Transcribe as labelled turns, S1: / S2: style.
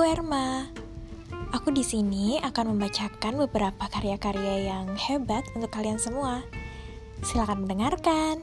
S1: Aku Erma. Aku di sini akan membacakan beberapa karya-karya yang hebat untuk kalian semua. Silakan mendengarkan.